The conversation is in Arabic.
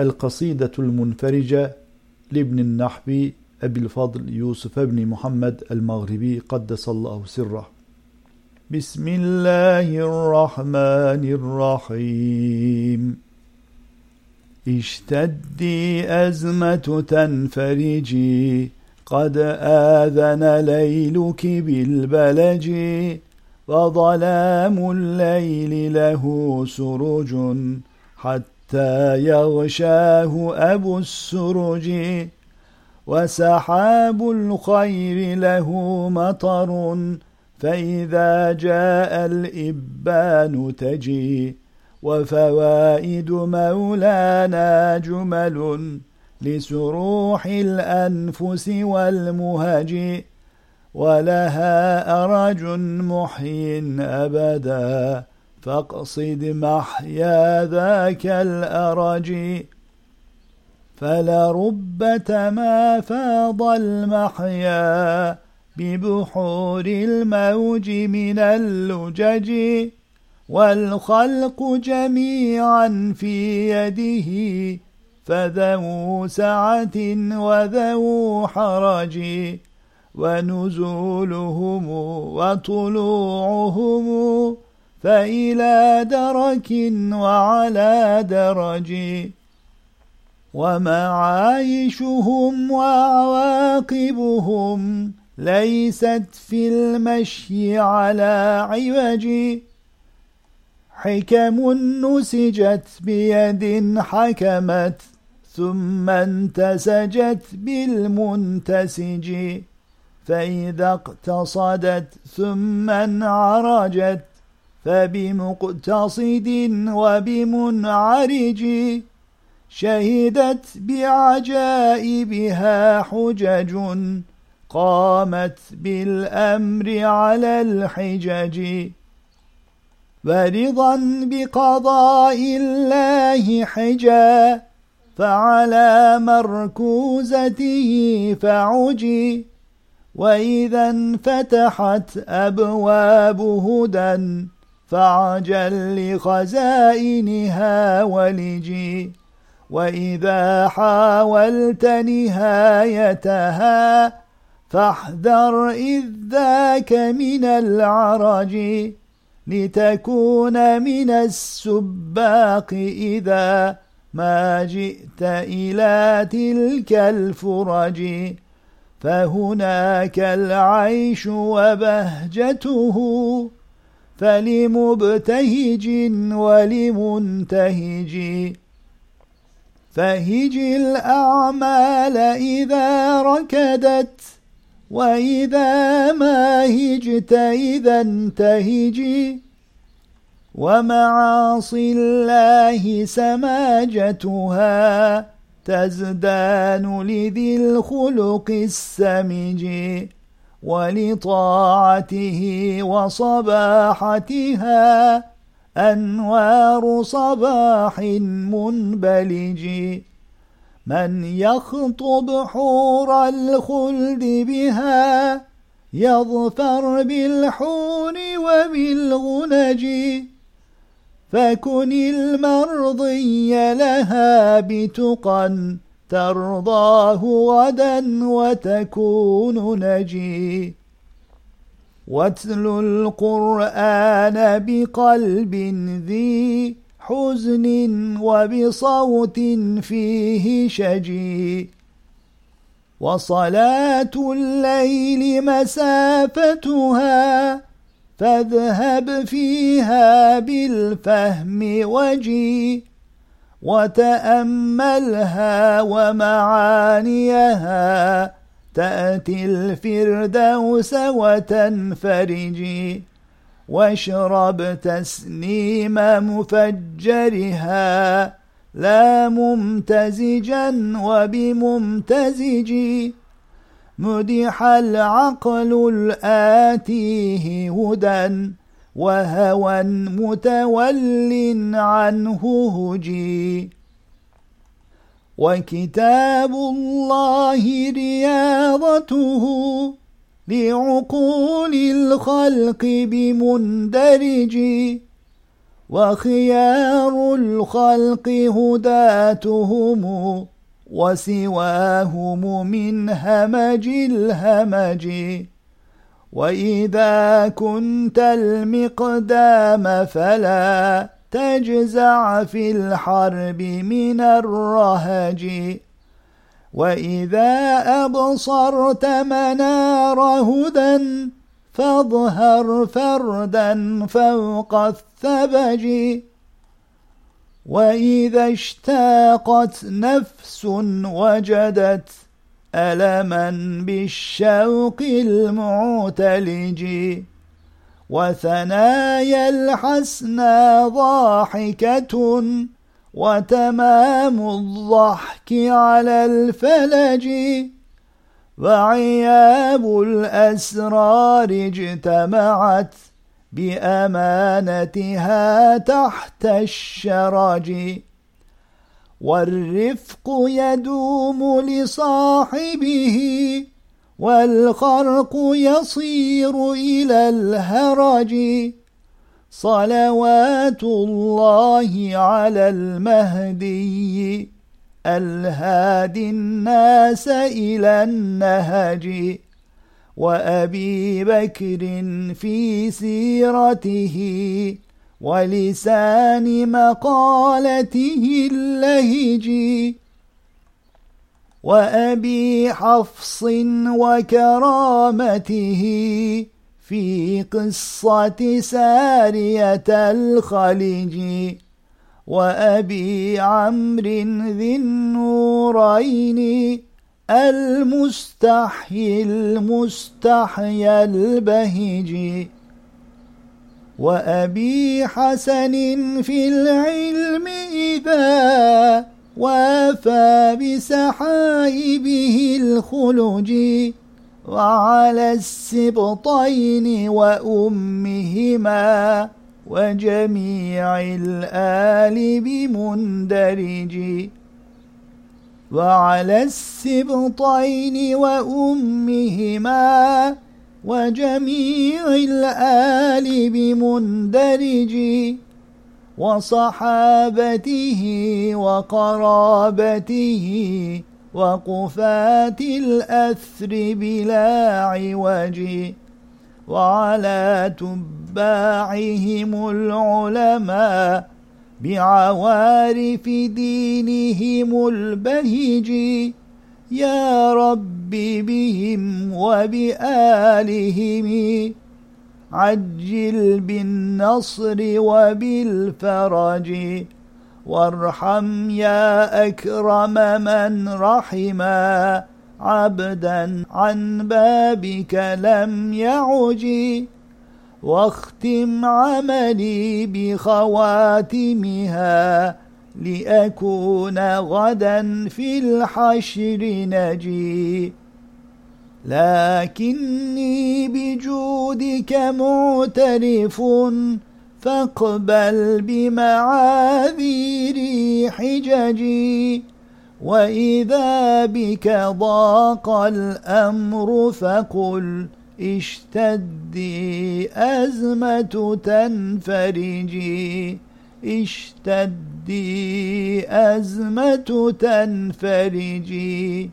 القصيدة المنفرجة لابن النحبي أبي الفضل يوسف بن محمد المغربي قدس الله سره. بسم الله الرحمن الرحيم. اشتدي أزمة تنفرجي قد آذن ليلك بالبلج وظلام الليل له سرج حتى يغشاه أبو السرج وسحاب الخير له مطر فإذا جاء الإبان تجي وفوائد مولانا جمل لسروح الأنفس والمهج ولها أرج محي أبدا. فاقصد محيا ذاك الأرج فلربة ما فاض المحيا ببحور الموج من اللجج والخلق جميعا في يده فذو سعة وذو حرج ونزولهم وطلوعهم فإلى درك وعلى درج ومعايشهم وعواقبهم ليست في المشي على عوج حكم نسجت بيد حكمت ثم انتسجت بالمنتسج فإذا اقتصدت ثم انعرجت فبمقتصد وبمنعرج شهدت بعجائبها حجج قامت بالأمر على الحجج ورضا بقضاء الله حجا فعلى مركوزته فعجي وإذا انفتحت أبواب هدى فعجل لخزائنها ولجي وإذا حاولت نهايتها فاحذر إذ ذاك من العرج لتكون من السباق إذا ما جئت إلى تلك الفرج. فهناك العيش وبهجته فلمبتهج ولمنتهج فهج الأعمال إذا ركدت وإذا ما هجت إذا انتهجي ومعاصي الله سماجتها تزدان لذي الخلق السمج ولطاعته وصباحتها أنوار صباح منبلج. من يخطب حور الخلد بها يظفر بالحور وبالغنج. فكن المرضي لها بتقى. ترضاه غدا وتكون نجي. واتل القرآن بقلب ذي حزن وبصوت فيه شجي. وصلاة الليل مسافتها فاذهب فيها بالفهم وجي. وتأملها ومعانيها. تأتي الفردوس وتنفرجي واشرب تسنيم مفجرها. لا ممتزجا وبممتزج. مدح العقل الآتيه هدى. وهوى متول عنه هجي. وكتاب الله رياضته لعقول الخلق بمندرج. وخيار الخلق هداتهم وسواهم من همج الهمج. وإذا كنت المقدام فلا تجزع في الحرب من الرهج وإذا أبصرت منار هدى فاظهر فردا فوق الثبج وإذا اشتاقت نفس وجدت ألما بالشوق المعتلج وثنايا الحسنى ضاحكة وتمام الضحك على الفلج. وعياب الأسرار اجتمعت بأمانتها تحت الشرج. والرفق يدوم لصاحبه والخرق يصير إلى الهرج. صلوات الله على المهدي الهادي الناس إلى النهج. وأبي بكر في سيرته ولسان مقالته اللهج وأبي حفص وكرامته في قصة سارية الخليج وأبي عمرو ذي النورين المستحي المستحيا البهج وأبي حسن في العلم إذا وافى بسحائبه الخلج وعلى السبطين وأمهما وجميع الآل بمندرج وعلى السبطين وأمهما وجميع الآل بمندرج وصحابته وقرابته وقفات الأثر بلا عوج وعلى تباعهم العلماء بعوارف دينهم البهج يا رب بهم وبآلهم عجل بالنصر وبالفرج وارحم يا أكرم من رحما عبدا عن بابك لم يعج واختم عملي بخواتمها لأكون غدا في الحشر نجي. لكني بجودك معترف فاقبل بمعاذيري حججي. وإذا بك ضاق الأمر فقل اشتدي أزمة تنفرجي. اشتدي أزمة تنفرجي.